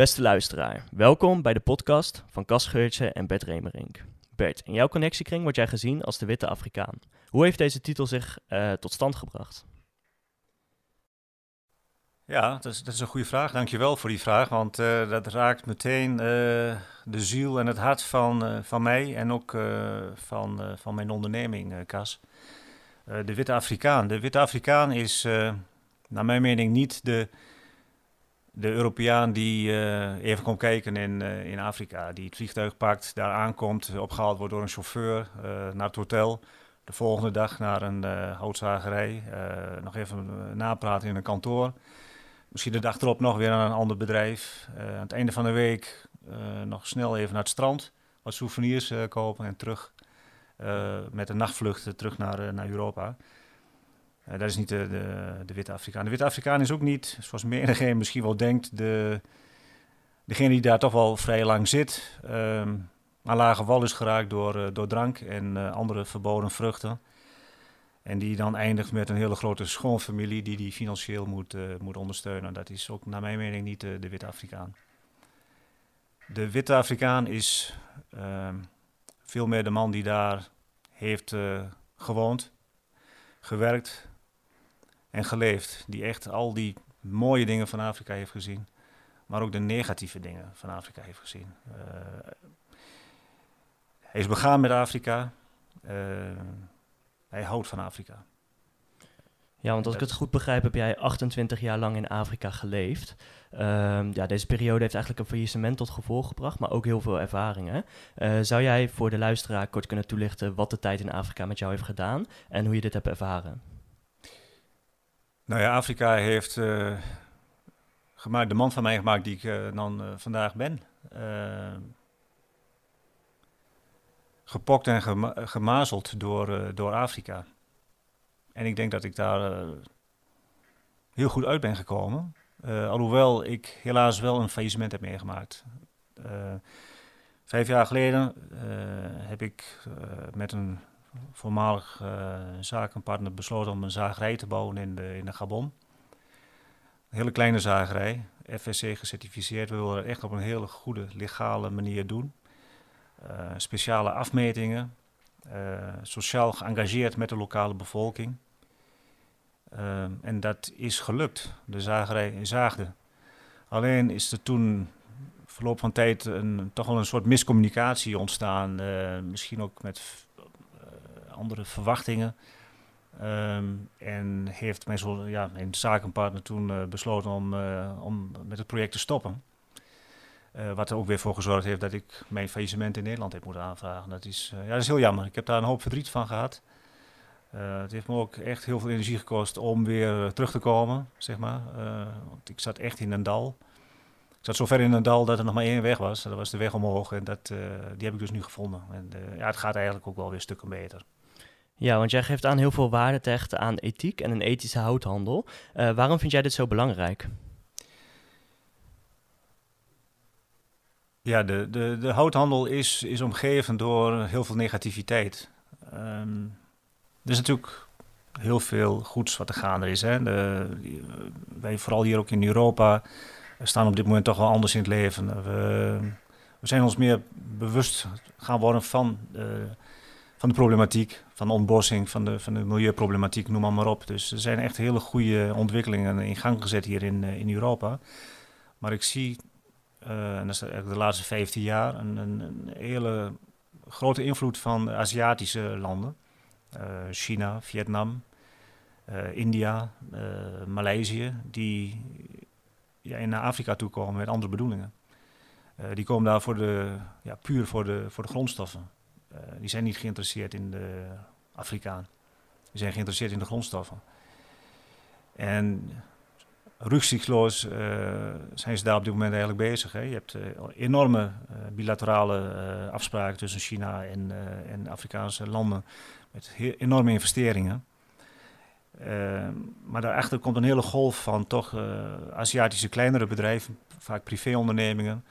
Beste luisteraar, welkom bij de podcast van Cas Geurtje en Bert Remerink. Bert, in jouw connectiekring word jij gezien als de witte Afrikaan. Hoe heeft deze titel zich uh, tot stand gebracht? Ja, dat is, dat is, een goede vraag. Dankjewel voor die vraag, want uh, dat raakt meteen uh, de ziel en het hart van, van mij en ook van, van mijn onderneming, Cas. de Witte Afrikaan. De Witte Afrikaan is, naar mijn mening, niet de de Europeaan die uh, even komt kijken in, uh, in Afrika, die het vliegtuig pakt, daar aankomt, opgehaald wordt door een chauffeur uh, naar het hotel. De volgende dag naar een houtzagerij, nog even napraten in een kantoor. Misschien de dag erop nog weer aan een ander bedrijf. aan het einde van de week nog snel even naar het strand, wat souvenirs kopen en terug met een nachtvlucht terug naar, naar Europa. Uh, dat is niet de, de, de, witte Afrikaan. De witte Afrikaan is ook niet, zoals menigeen misschien wel denkt, de, degene die daar toch wel vrij lang zit. Um, aan lage wal is geraakt door, uh, door drank en uh, andere verboden vruchten. En die dan eindigt met een hele grote schoonfamilie die die financieel moet, moet ondersteunen. Dat is ook naar mijn mening niet de, de witte Afrikaan. De witte Afrikaan is ehm, veel meer de man die daar heeft gewoond, gewerkt, en geleefd. Die echt al die mooie dingen van Afrika heeft gezien. Maar ook de negatieve dingen van Afrika heeft gezien. Uh, hij is begaan met Afrika. Uh, hij houdt van Afrika. Ja, want als ik het goed begrijp, heb jij 28 jaar lang in Afrika geleefd. Uh, ja, deze periode heeft eigenlijk een faillissement tot gevolg gebracht, maar ook heel veel ervaringen. Uh, zou jij voor de luisteraar kort kunnen toelichten wat de tijd in Afrika met jou heeft gedaan en hoe je dit hebt ervaren? Nou ja, Afrika heeft uh, gemaakt, de man van mij gemaakt die ik uh, dan uh, vandaag ben. gepokt en gema gemazeld door, door Afrika. En ik denk dat ik daar heel goed uit ben gekomen. alhoewel ik helaas wel een faillissement heb meegemaakt. vijf jaar geleden heb ik met een voormalig uh, zakenpartner besloten om een zagerij te bouwen in de, in de Gabon. Een hele kleine zagerij, FSC gecertificeerd. We willen het echt op een hele goede legale manier doen. Uh, speciale afmetingen, uh, sociaal geëngageerd met de lokale bevolking. en dat is gelukt. De zagerij zaagde. Alleen is er toen verloop van tijd een, toch wel een soort miscommunicatie ontstaan. misschien ook met andere verwachtingen. Um, en heeft mijn, ja, mijn zakenpartner toen uh, besloten om, uh, om met het project te stoppen. Uh, wat er ook weer voor gezorgd heeft dat ik mijn faillissement in Nederland heb moeten aanvragen. Dat is, ja, dat is heel jammer. Ik heb daar een hoop verdriet van gehad. het heeft me ook echt heel veel energie gekost om weer terug te komen, zeg maar. want ik zat echt in een dal. Ik zat zo ver in een dal dat er nog maar één weg was. Dat was de weg omhoog en dat, die heb ik dus nu gevonden. En ja, het gaat eigenlijk ook wel weer stukken beter. Ja, want jij geeft aan heel veel waarde te hechten aan ethiek en een ethische houthandel. Uh, waarom vind jij dit zo belangrijk? Ja, de, de, de houthandel is, is omgeven door heel veel negativiteit. Um, er is natuurlijk heel veel goeds wat er gaande is. Hè. De, wij, vooral hier ook in Europa, staan op dit moment toch wel anders in het leven. We, we zijn ons meer bewust gaan worden van de, van de problematiek, van de ontbossing, van de, van de milieuproblematiek, noem maar, maar op. Dus er zijn echt hele goede ontwikkelingen in gang gezet hier in, eh, in Europa. Maar ik zie, uh, en dat is de laatste 15 jaar, een, een, hele grote invloed van Aziatische landen. Uh, China, Vietnam, India, Maleisië, die ja, naar Afrika toe komen met andere bedoelingen. die komen daar voor de, ja, puur voor de, voor de grondstoffen. Uh, die zijn niet geïnteresseerd in de Afrikaan. Die zijn geïnteresseerd in de grondstoffen. En rücksichtsloos uh, zijn ze daar op dit moment eigenlijk bezig. Hè. Je hebt uh, enorme bilaterale afspraken tussen China en, en Afrikaanse landen met enorme investeringen. maar daarachter komt een hele golf van toch Aziatische kleinere bedrijven, vaak privéondernemingen,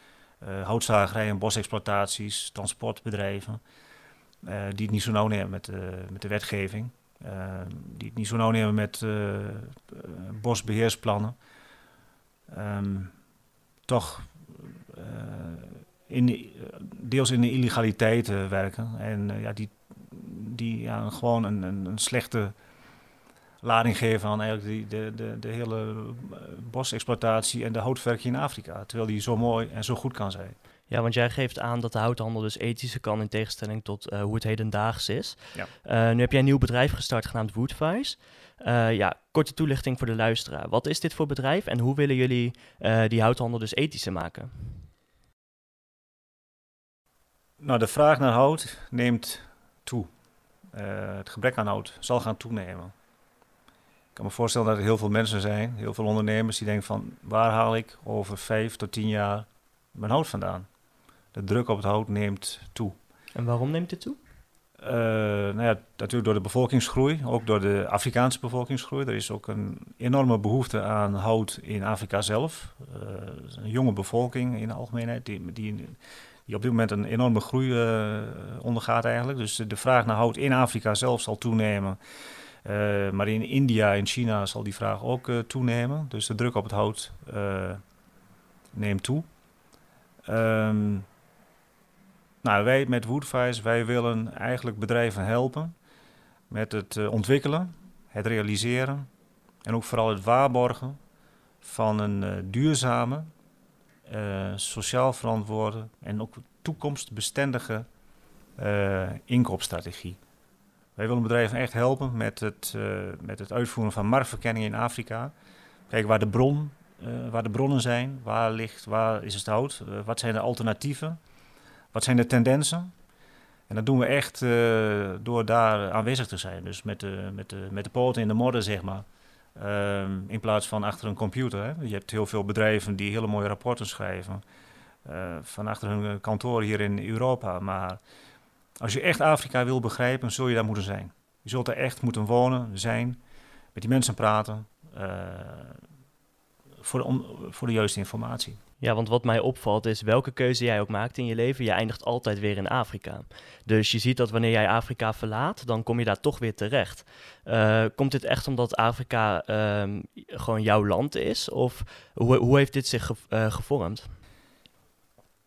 houtzagerijen, bosexploitaties, transportbedrijven. Uh, die het niet zo nauw nemen met, uh, met de wetgeving. Uh, die het niet zo nauw nemen met bosbeheersplannen. Um, toch in, deels in de illegaliteit werken. En ja, die, die ja, gewoon een, een, een slechte lading geven aan eigenlijk die, de, de, de hele bosexploitatie en de houtverking in Afrika. Terwijl die zo mooi en zo goed kan zijn. Ja, want jij geeft aan dat de houthandel dus ethische kan in tegenstelling tot hoe het hedendaags is. Ja. nu heb jij een nieuw bedrijf gestart genaamd Woodvice. Uh, ja, korte toelichting voor de luisteraar. Wat is dit voor bedrijf en hoe willen jullie die houthandel dus ethischer maken? Nou, de vraag naar hout neemt toe. Het gebrek aan hout zal gaan toenemen. Ik kan me voorstellen dat er heel veel mensen zijn, heel veel ondernemers die denken van waar haal ik over vijf tot tien jaar mijn hout vandaan? De druk op het hout neemt toe. En waarom neemt het toe? Uh, nou ja, natuurlijk door de bevolkingsgroei, ook door de Afrikaanse bevolkingsgroei. Er is ook een enorme behoefte aan hout in Afrika zelf. Uh, een jonge bevolking in de algemeenheid, die, die, die op dit moment een enorme groei uh, ondergaat eigenlijk. Dus de, de, vraag naar hout in Afrika zelf zal toenemen. maar in India en China zal die vraag ook toenemen. Dus de druk op het hout neemt toe. Um, nou, wij met Woodvice, wij willen eigenlijk bedrijven helpen met het uh, ontwikkelen, het realiseren en ook vooral het waarborgen van een uh, duurzame, uh, sociaal verantwoorde en ook toekomstbestendige inkoopstrategie. Wij willen bedrijven echt helpen met het, met het uitvoeren van marktverkenning in Afrika. Kijk waar de, bron, waar de bronnen zijn, waar ligt, waar is het hout, wat zijn de alternatieven wat zijn de tendensen? En dat doen we echt uh, door daar aanwezig te zijn. Dus met de, met de, met de poten in de modder, zeg maar. Um, in plaats van achter een computer. Hè. Je hebt heel veel bedrijven die hele mooie rapporten schrijven. Uh, van achter hun kantoor hier in Europa. Maar als je echt Afrika wil begrijpen, zul je daar moeten zijn. Je zult er echt moeten wonen, zijn, met die mensen praten. Uh, voor, de, voor de juiste informatie. Ja, want wat mij opvalt is welke keuze jij ook maakt in je leven, je eindigt altijd weer in Afrika. Dus je ziet dat wanneer jij Afrika verlaat, dan kom je daar toch weer terecht. Uh, komt dit echt omdat Afrika uh, gewoon jouw land is? Of hoe, hoe heeft dit zich ge uh, gevormd?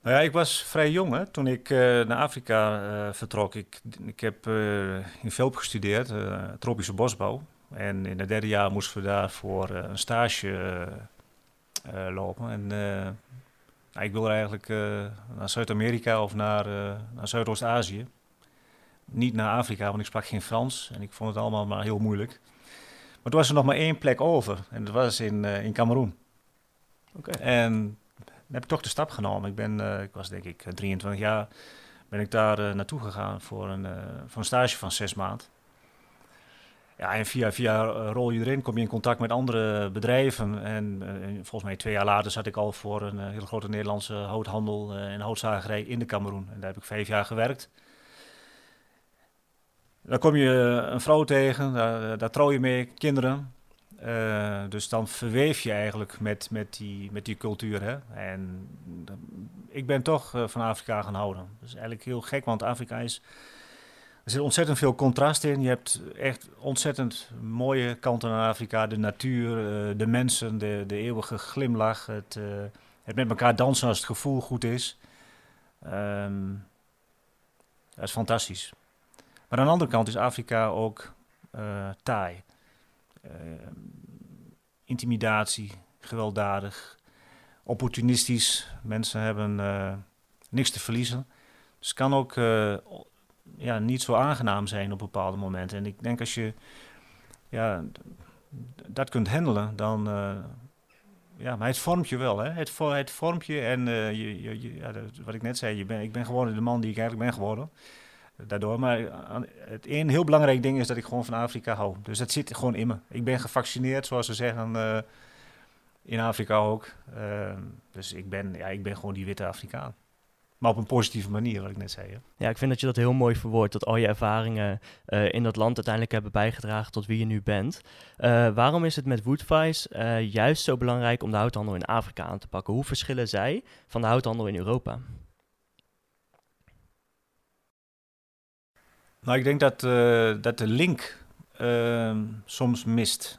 Nou ja, ik was vrij jong hè, toen ik uh, naar Afrika vertrok. Ik, ik heb in Velp gestudeerd, tropische bosbouw. En in het derde jaar moesten we daar voor een stage lopen. En uh, nou, ik wilde eigenlijk uh, naar Zuid-Amerika of naar, naar Zuidoost-Azië. Niet naar Afrika, want ik sprak geen Frans en ik vond het allemaal maar heel moeilijk. Maar toen was er nog maar één plek over en dat was in, in Cameroen. Okay. En dan heb ik toch de stap genomen. Ik, ben, ik was denk ik 23 jaar, ben ik daar naartoe gegaan voor een, voor een stage van zes maanden. Ja, en via, via eh, rol je erin, kom je in contact met andere bedrijven. En, uh, volgens mij twee jaar later zat ik al voor een uh, hele grote Nederlandse houthandel en houtzagerij in de Cameroen. En daar heb ik vijf jaar gewerkt. Dan kom je een vrouw tegen, daar, daar trouw je mee, kinderen. dus dan verweef je eigenlijk met, met, die, met die cultuur. Hè? En ik ben toch van Afrika gaan houden. Dat is eigenlijk heel gek, want Afrika is er zit ontzettend veel contrast in. Je hebt echt ontzettend mooie kanten aan Afrika. De natuur, uh, de mensen, de, de eeuwige glimlach. Het, uh, het met elkaar dansen als het gevoel goed is. Um, dat is fantastisch. Maar aan de andere kant is Afrika ook uh, taai. intimidatie, gewelddadig, opportunistisch. Mensen hebben niks te verliezen. Dus het kan ook ja, niet zo aangenaam zijn op bepaalde momenten. En ik denk als je ja, dat kunt handelen, dan. Uh, ja, maar het vormt je wel, hè? Het, het vormt je en uh, je, ja, wat ik net zei, je ben, ik ben geworden de man die ik eigenlijk ben geworden. Daardoor, maar het een heel belangrijk ding is dat ik gewoon van Afrika hou. Dus dat zit gewoon in me. Ik ben gevaccineerd, zoals ze zeggen, in Afrika ook. dus ik ben, ja, ik ben gewoon die witte Afrikaan. Maar op een positieve manier, wat ik net zei. Hè? Ja, ik vind dat je dat heel mooi verwoordt. Dat al je ervaringen uh, in dat land uiteindelijk hebben bijgedragen tot wie je nu bent. Uh, waarom is het met Woodvice uh, juist zo belangrijk om de houthandel in Afrika aan te pakken? Hoe verschillen zij van de houthandel in Europa? Nou, ik denk dat, dat de link ehm, soms mist.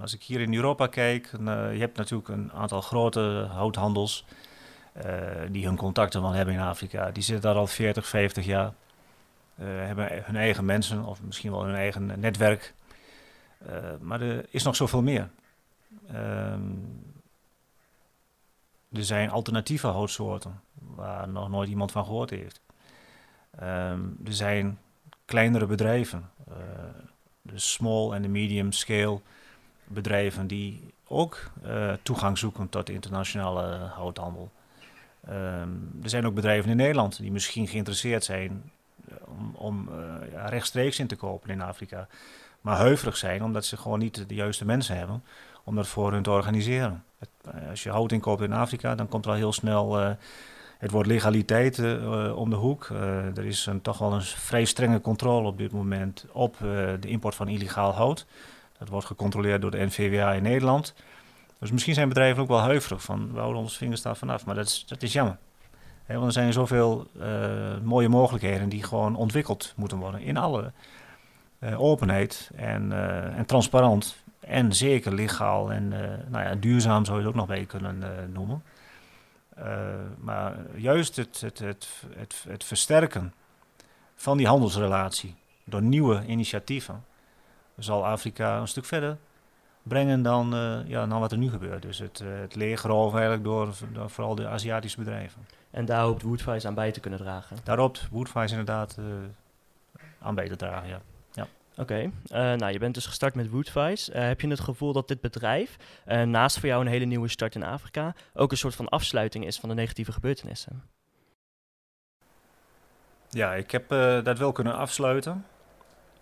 als ik hier in Europa kijk, je hebt natuurlijk een aantal grote houthandels die hun contacten wel hebben in Afrika. Die zitten daar al 40, 50 jaar. hebben hun eigen mensen of misschien wel hun eigen netwerk. maar er is nog zoveel meer. Ehm, er zijn alternatieve houtsoorten waar nog nooit iemand van gehoord heeft. Ehm, er zijn kleinere bedrijven, de small en de medium scale bedrijven die ook toegang zoeken tot de internationale houthandel. Ehm, er zijn ook bedrijven in Nederland die misschien geïnteresseerd zijn eh, om, om ja, rechtstreeks in te kopen in Afrika, maar huiverig zijn omdat ze gewoon niet de juiste mensen hebben om dat voor hun te organiseren. als je hout inkoopt in Afrika, dan komt er al heel snel het wordt legaliteit om de hoek. Er is een, toch wel een vrij strenge controle op dit moment op de import van illegaal hout. Dat wordt gecontroleerd door de NVWA in Nederland. Dus misschien zijn bedrijven ook wel huiverig van we houden onze vingers daar vanaf. Maar dat is, dat is jammer. want er zijn zoveel mooie mogelijkheden die gewoon ontwikkeld moeten worden in alle openheid en, en transparant. En zeker legaal en nou ja, duurzaam zou je het ook nog mee kunnen noemen. Maar juist het, het, het, het, het versterken van die handelsrelatie door nieuwe initiatieven zal Afrika een stuk verder brengen dan, uh, ja, dan wat er nu gebeurt. Dus het, uh, het leegroof eigenlijk door, door, vooral de Aziatische bedrijven. En daar hoopt Woodvice aan bij te kunnen dragen? Daar hoopt Woodvice inderdaad aan bij te dragen, ja. Oké, eh, nou je bent dus gestart met Woodvice. Heb je het gevoel dat dit bedrijf, naast voor jou een hele nieuwe start in Afrika, ook een soort van afsluiting is van de negatieve gebeurtenissen? Ja, ik heb dat wel kunnen afsluiten.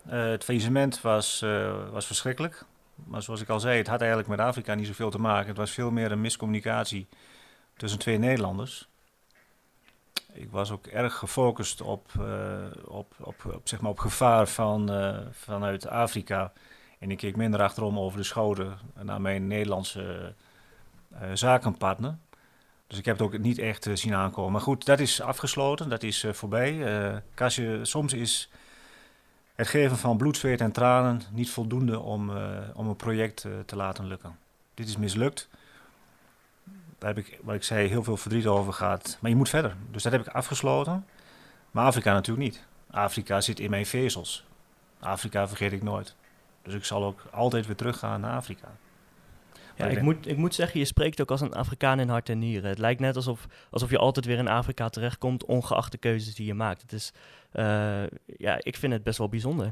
het faillissement was, was verschrikkelijk. Maar zoals ik al zei, het had eigenlijk met Afrika niet zoveel te maken. Het was veel meer een miscommunicatie tussen twee Nederlanders ik was ook erg gefocust op, uh, op, op, zeg maar op gevaar van, uh, vanuit Afrika. En ik keek minder achterom over de schouder naar mijn Nederlandse uh, zakenpartner. Dus ik heb het ook niet echt zien aankomen. Maar goed, dat is afgesloten, dat is voorbij. Kasje, soms is het geven van bloed, zweet en tranen niet voldoende om, om een project te laten lukken. Dit is mislukt daar heb ik, wat ik zei, heel veel verdriet over gehad. Maar je moet verder. Dus dat heb ik afgesloten. Maar Afrika natuurlijk niet. Afrika zit in mijn vezels. Afrika vergeet ik nooit. Dus ik zal ook altijd weer teruggaan naar Afrika. Ja, ik, moet, ik moet zeggen, je spreekt ook als een Afrikaan in hart en nieren. Het lijkt net alsof, alsof je altijd weer in Afrika terechtkomt, ongeacht de keuzes die je maakt. Het is, uh, ja, ik vind het best wel bijzonder.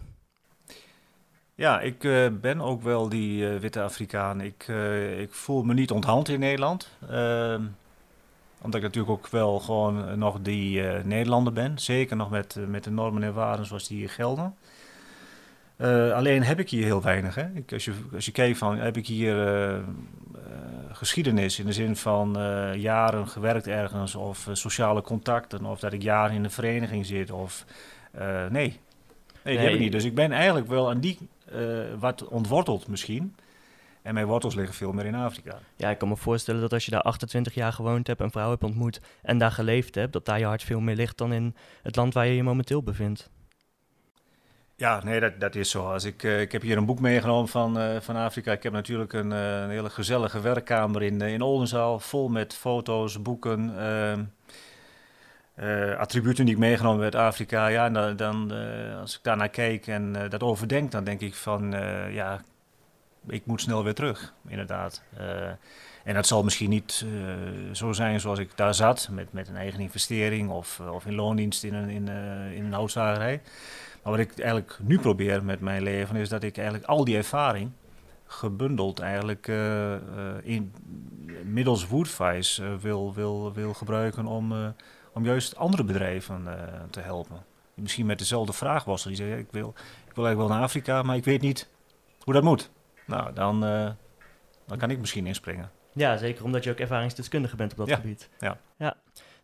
Ja, ik uh, ben ook wel die uh, witte Afrikaan. Ik, ik voel me niet onthand in Nederland. Ehm, omdat ik natuurlijk ook wel gewoon nog die Nederlander ben. Zeker nog met, met de normen en waarden zoals die hier gelden. Alleen heb ik hier heel weinig. Hè? Ik, als, je, als je kijkt van, heb ik hier geschiedenis in de zin van jaren gewerkt ergens of sociale contacten of dat ik jaren in de vereniging zit of nee. Nee, nee, die heb ik niet. Dus ik ben eigenlijk wel aan die wat ontworteld misschien. En mijn wortels liggen veel meer in Afrika. Ja, ik kan me voorstellen dat als je daar 28 jaar gewoond hebt, een vrouw hebt ontmoet en daar geleefd hebt, dat daar je hart veel meer ligt dan in het land waar je je momenteel bevindt. Ja, nee, dat, dat is zo. Als ik, uh, ik heb hier een boek meegenomen van, uh, van Afrika. Ik heb natuurlijk een, uh, een hele gezellige werkkamer in, in Oldenzaal, vol met foto's, boeken, ehm, attributen die ik meegenomen heb uit Afrika. Ja, en dan, als ik daarnaar kijk en dat overdenk, dan denk ik van ja, ik moet snel weer terug, inderdaad. En dat zal misschien niet zo zijn zoals ik daar zat, met, met een eigen investering of, of in loondienst in een, in, in een houtzagerij. Maar wat ik eigenlijk nu probeer met mijn leven, is dat ik eigenlijk al die ervaring gebundeld eigenlijk in, middels Woodvice wil, wil, wil gebruiken om om juist andere bedrijven te helpen. Misschien met dezelfde vraag was. Die zeggen, ik wil, ik wil eigenlijk wel naar Afrika, maar ik weet niet hoe dat moet. Nou, dan, dan kan ik misschien inspringen. Ja, zeker omdat je ook ervaringsdeskundige bent op dat gebied. Ja. ja.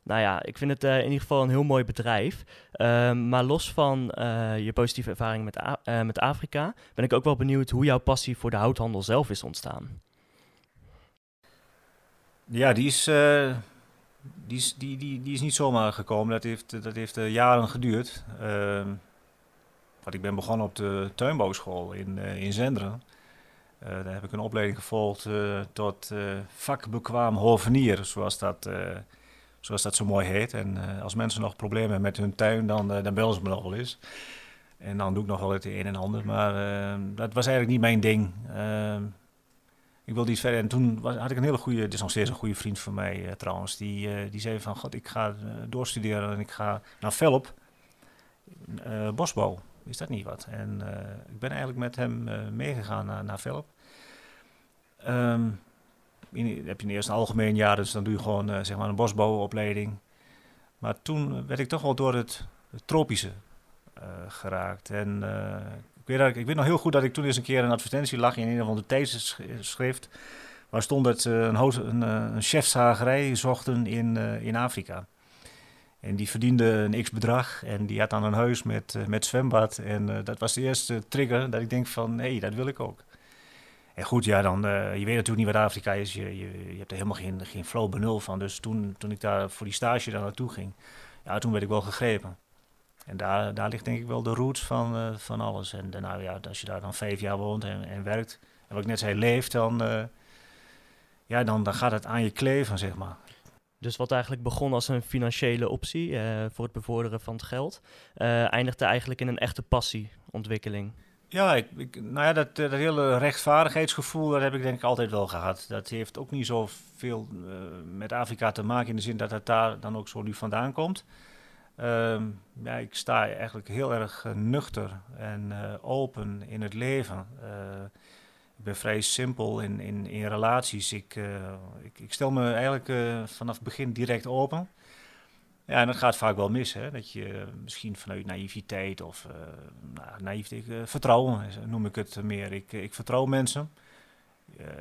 Nou ja, ik vind het uh, in ieder geval een heel mooi bedrijf. Ehm, maar los van je positieve ervaring met, met Afrika, ben ik ook wel benieuwd hoe jouw passie voor de houthandel zelf is ontstaan. Ja, die is die is, die, die, die is niet zomaar gekomen. Dat heeft, dat heeft jaren geduurd. Uh, want ik ben begonnen op de tuinbouwschool in, in Zenderen. Uh, daar heb ik een opleiding gevolgd tot vakbekwaam hovenier, zoals dat zoals dat zo mooi heet. En als mensen nog problemen hebben met hun tuin, dan, dan bellen ze me nog wel eens. En dan doe ik nog wel het een en ander. Maar dat was eigenlijk niet mijn ding. ik wilde iets verder. En toen was, had ik een hele goede, dit is nog steeds een goede vriend van mij trouwens. Die, die zei van, god, ik ga doorstuderen en ik ga naar Velp. bosbouw is dat niet wat? En uh, ik ben eigenlijk met hem uh, meegegaan naar, naar. Um, in, heb je eerst een algemeen jaar, dus dan doe je gewoon uh, zeg maar een bosbouwopleiding. Maar toen werd ik toch wel door het, tropische geraakt. En ik, weet ik, weet nog heel goed dat ik toen eens een keer een advertentie lag in een of andere tijdschrift. Waar stond dat een, een, een chefshagerij zochten in, in Afrika. En die verdiende een x-bedrag en die had dan een huis met, uh, met zwembad. En uh, dat was de eerste trigger dat ik denk van, hé, dat wil ik ook. En goed, ja, dan, uh, je weet natuurlijk niet wat Afrika is. Je, je, hebt er helemaal geen, geen flow benul van. Dus toen, toen ik daar voor die stage daar naartoe ging, ja, toen werd ik wel gegrepen. En daar, daar ligt denk ik wel de roots van, van alles. En nou ja, als je daar dan vijf jaar woont en, en werkt, en wat ik net zei, leeft, dan, ja, dan, dan gaat het aan je kleven, zeg maar. Dus wat eigenlijk begon als een financiële optie uh, voor het bevorderen van het geld, uh, eindigde eigenlijk in een echte passieontwikkeling. Ja, ik, ik, nou ja, dat, eh, dat hele rechtvaardigheidsgevoel, dat heb ik denk ik altijd wel gehad. Dat heeft ook niet zoveel uh, met Afrika te maken in de zin dat het daar dan ook zo nu vandaan komt. Uh, ja, ik sta eigenlijk heel erg nuchter en open in het leven ik ben vrij simpel in, in, in relaties. Ik, uh, ik, ik, stel me eigenlijk uh, vanaf het begin direct open. Ja, en dat gaat vaak wel mis. Hè? Dat je misschien vanuit naïviteit of uh, nou, naïef, vertrouwen noem ik het meer. Ik, ik vertrouw mensen.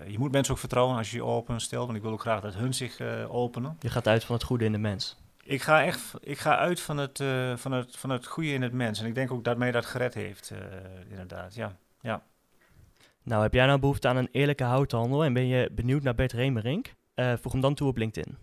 je moet mensen ook vertrouwen als je je open stelt. Want ik wil ook graag dat hun zich openen. Je gaat uit van het goede in de mens. Ik ga echt ik ga uit van het, van, het, van het goede in het mens. En ik denk ook dat mij dat gered heeft, inderdaad. Ja. ja. Nou, heb jij nou behoefte aan een eerlijke houthandel en ben je benieuwd naar Bert Remerink? Uh, voeg hem dan toe op LinkedIn.